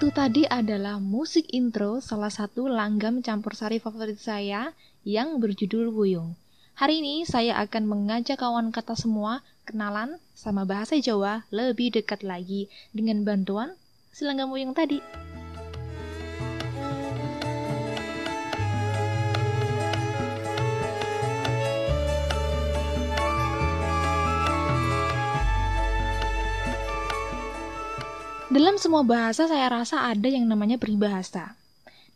Itu tadi adalah musik intro salah satu langgam campur sari favorit saya yang berjudul Wuyung. Hari ini saya akan mengajak kawan kata semua kenalan sama bahasa Jawa lebih dekat lagi dengan bantuan silanggam Wuyung tadi. Dalam semua bahasa saya rasa ada yang namanya peribahasa.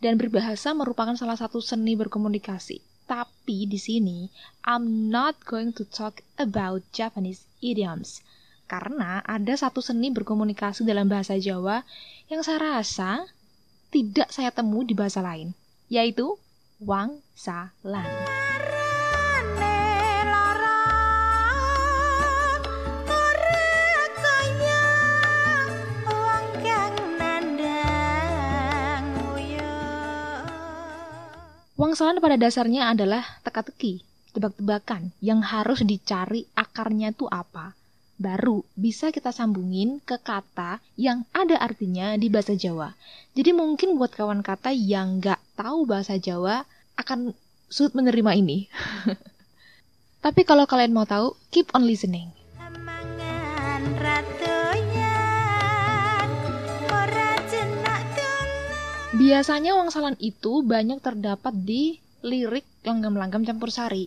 Dan berbahasa merupakan salah satu seni berkomunikasi. Tapi di sini I'm not going to talk about Japanese idioms karena ada satu seni berkomunikasi dalam bahasa Jawa yang saya rasa tidak saya temu di bahasa lain, yaitu wangsalan. Wangsalan pada dasarnya adalah teka-teki, tebak-tebakan yang harus dicari akarnya itu apa. Baru bisa kita sambungin ke kata yang ada artinya di bahasa Jawa. Jadi mungkin buat kawan kata yang nggak tahu bahasa Jawa akan sulit menerima ini. Tapi kalau kalian mau tahu, keep on listening. Biasanya wangsalan itu banyak terdapat di lirik langgam-langgam campur sari.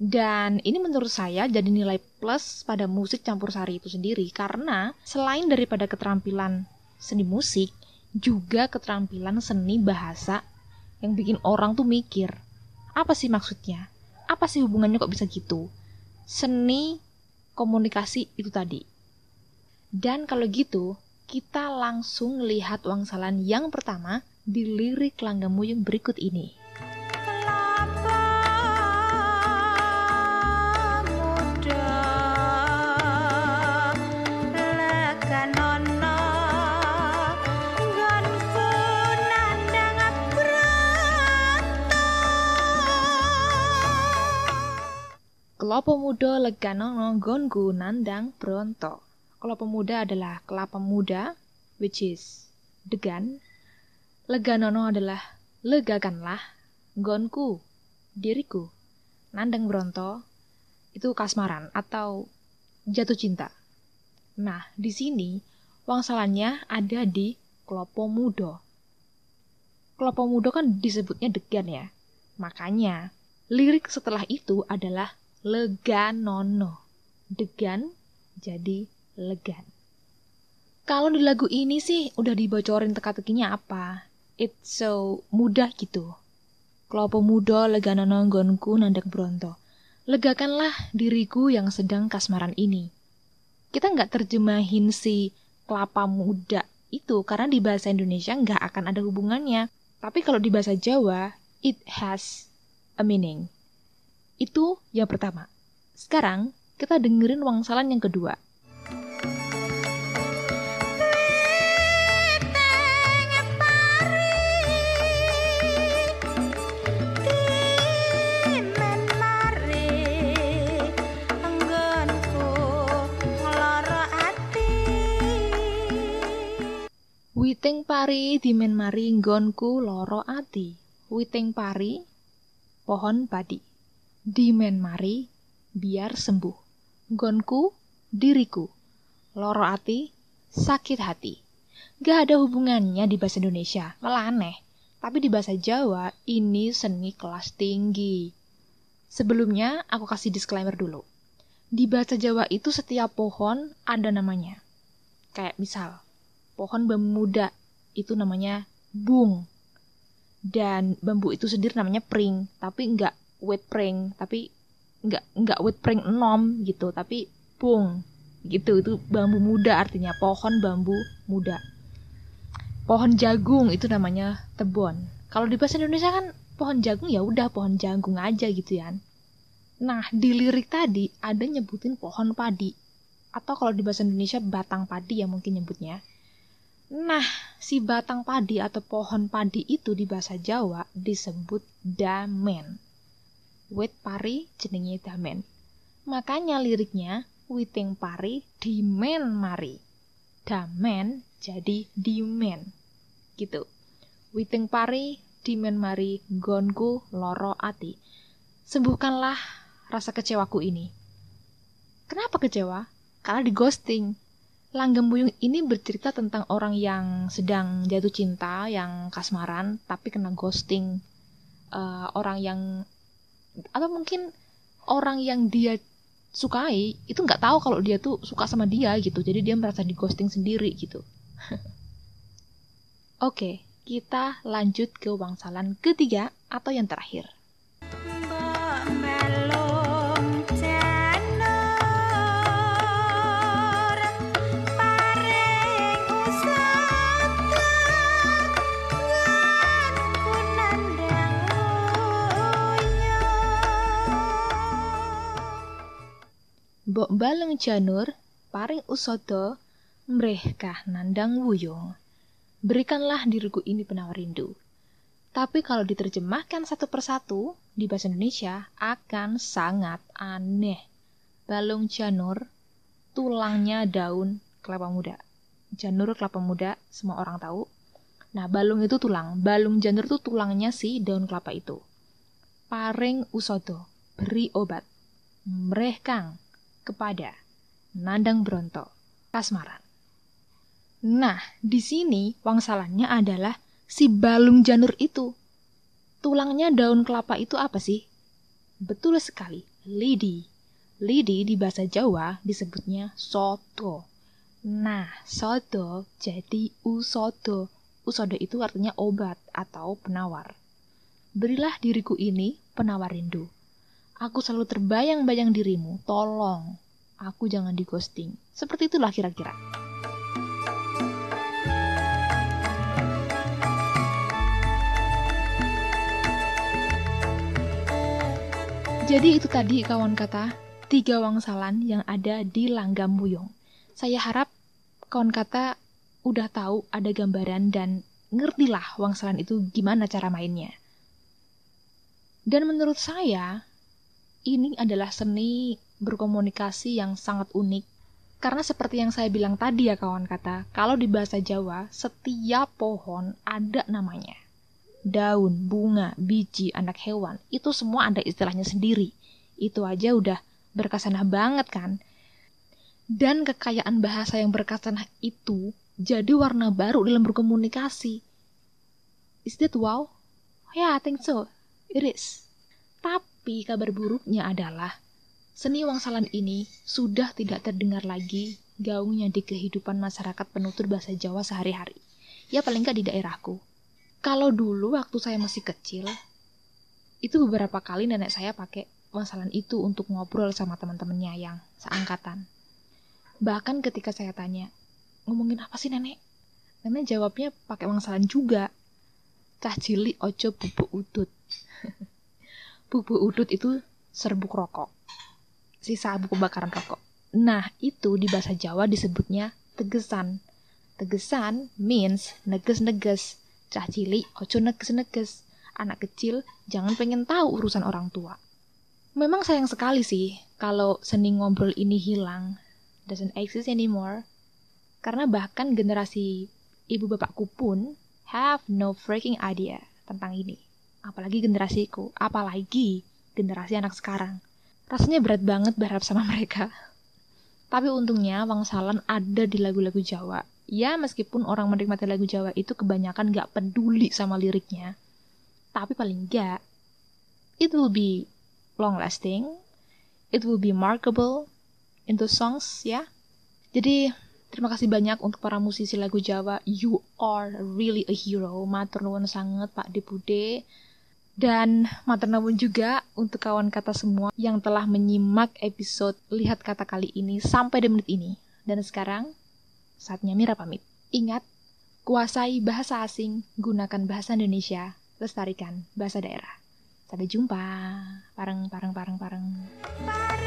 Dan ini menurut saya jadi nilai plus pada musik campur sari itu sendiri karena selain daripada keterampilan seni musik, juga keterampilan seni bahasa yang bikin orang tuh mikir, apa sih maksudnya? Apa sih hubungannya kok bisa gitu? Seni komunikasi itu tadi. Dan kalau gitu, kita langsung lihat wangsalan yang pertama di lirik langgamu yang berikut ini. Kelapa muda leganono gonku nandang bronto. Kelapa muda adalah kelapa muda, which is degan, Leganono adalah legakanlah, gonku, diriku. Nandang Bronto itu kasmaran atau jatuh cinta. Nah, di sini wangsalannya ada di Klopo Mudo. Klopo Mudo kan disebutnya degan ya. Makanya, lirik setelah itu adalah Leganono. Degan jadi legan. Kalau di lagu ini sih udah dibocorin teka-tekinya apa it's so mudah gitu. Kelopo muda lega gonku nandek bronto. Legakanlah diriku yang sedang kasmaran ini. Kita nggak terjemahin si kelapa muda itu karena di bahasa Indonesia nggak akan ada hubungannya. Tapi kalau di bahasa Jawa, it has a meaning. Itu yang pertama. Sekarang kita dengerin wangsalan yang kedua. Witing pari dimen mari nggonku loro ati. Witing pari pohon padi. Dimen mari biar sembuh. Nggonku diriku. Loro ati sakit hati. Gak ada hubungannya di bahasa Indonesia, malah aneh. Tapi di bahasa Jawa, ini seni kelas tinggi. Sebelumnya, aku kasih disclaimer dulu. Di bahasa Jawa itu setiap pohon ada namanya. Kayak misal, pohon bambu muda itu namanya bung. Dan bambu itu sendiri namanya pring. Tapi enggak wet pring. Tapi enggak enggak wet pring enom gitu. Tapi bung. Gitu itu bambu muda artinya. Pohon bambu muda. Pohon jagung itu namanya tebon. Kalau di bahasa Indonesia kan pohon jagung ya udah pohon jagung aja gitu ya nah di lirik tadi ada nyebutin pohon padi. Atau kalau di bahasa Indonesia batang padi ya mungkin nyebutnya Nah, si batang padi atau pohon padi itu di bahasa Jawa disebut damen. Wit pari jenenge damen. Makanya liriknya witing pari dimen mari. Damen jadi dimen. Gitu. Witing pari dimen mari gonku loro ati. Sembuhkanlah rasa kecewaku ini. Kenapa kecewa? Karena di ghosting. Langgam Buyung ini bercerita tentang orang yang sedang jatuh cinta, yang kasmaran, tapi kena ghosting. Uh, orang yang atau mungkin orang yang dia sukai itu nggak tahu kalau dia tuh suka sama dia gitu. Jadi dia merasa di ghosting sendiri gitu. Oke kita lanjut ke wangsalan ketiga atau yang terakhir Mbok baleng janur, paring usodo, mrehkah nandang wuyung. Berikanlah diriku ini penawar rindu. Tapi kalau diterjemahkan satu persatu di bahasa Indonesia akan sangat aneh. Balung janur, tulangnya daun kelapa muda. Janur kelapa muda, semua orang tahu. Nah, balung itu tulang. Balung janur itu tulangnya si daun kelapa itu. Paring usodo, beri obat. Mreh kang, kepada Nandang Bronto, Kasmaran. Nah, di sini wangsalannya adalah si balung janur itu. Tulangnya daun kelapa itu apa sih? Betul sekali, lidi. Lidi di bahasa Jawa disebutnya soto. Nah, soto jadi usodo. Usodo itu artinya obat atau penawar. Berilah diriku ini penawar rindu. Aku selalu terbayang-bayang dirimu, tolong. Aku jangan di ghosting. Seperti itulah kira-kira. Jadi itu tadi kawan kata, tiga wangsalan yang ada di Langgam Buyong. Saya harap kawan kata udah tahu ada gambaran dan ngertilah wangsalan itu gimana cara mainnya. Dan menurut saya, ini adalah seni berkomunikasi yang sangat unik. Karena seperti yang saya bilang tadi ya kawan kata, kalau di bahasa Jawa, setiap pohon ada namanya. Daun, bunga, biji, anak hewan, itu semua ada istilahnya sendiri. Itu aja udah berkesanah banget kan? Dan kekayaan bahasa yang berkesanah itu jadi warna baru dalam berkomunikasi. Is that wow? Yeah, I think so. It is. Tapi tapi kabar buruknya adalah seni wangsalan ini sudah tidak terdengar lagi gaungnya di kehidupan masyarakat penutur bahasa Jawa sehari-hari. Ya paling nggak di daerahku. Kalau dulu waktu saya masih kecil, itu beberapa kali nenek saya pakai wangsalan itu untuk ngobrol sama teman-temannya yang seangkatan. Bahkan ketika saya tanya, ngomongin apa sih nenek? Nenek jawabnya pakai wangsalan juga. Cah cilik ojo bubuk udut. bubuk udut itu serbuk rokok. Sisa buku bakaran rokok. Nah, itu di bahasa Jawa disebutnya tegesan. Tegesan means neges-neges. Cah cilik, ojo neges-neges. Anak kecil, jangan pengen tahu urusan orang tua. Memang sayang sekali sih kalau seni ngobrol ini hilang. Doesn't exist anymore. Karena bahkan generasi ibu bapakku pun have no freaking idea tentang ini apalagi generasiku, apalagi generasi anak sekarang. Rasanya berat banget berharap sama mereka. Tapi untungnya Wangsalan ada di lagu-lagu Jawa. Ya meskipun orang menikmati lagu Jawa itu kebanyakan gak peduli sama liriknya. Tapi paling gak, it will be long lasting, it will be markable into songs ya. Jadi terima kasih banyak untuk para musisi lagu Jawa. You are really a hero. Matur nuwun sangat Pak Depude dan matur nuwun juga untuk kawan kata semua yang telah menyimak episode Lihat Kata kali ini sampai di menit ini. Dan sekarang, saatnya Mira pamit. Ingat, kuasai bahasa asing, gunakan bahasa Indonesia, lestarikan bahasa daerah. Sampai jumpa. Pareng, pareng, pareng, pareng. pareng.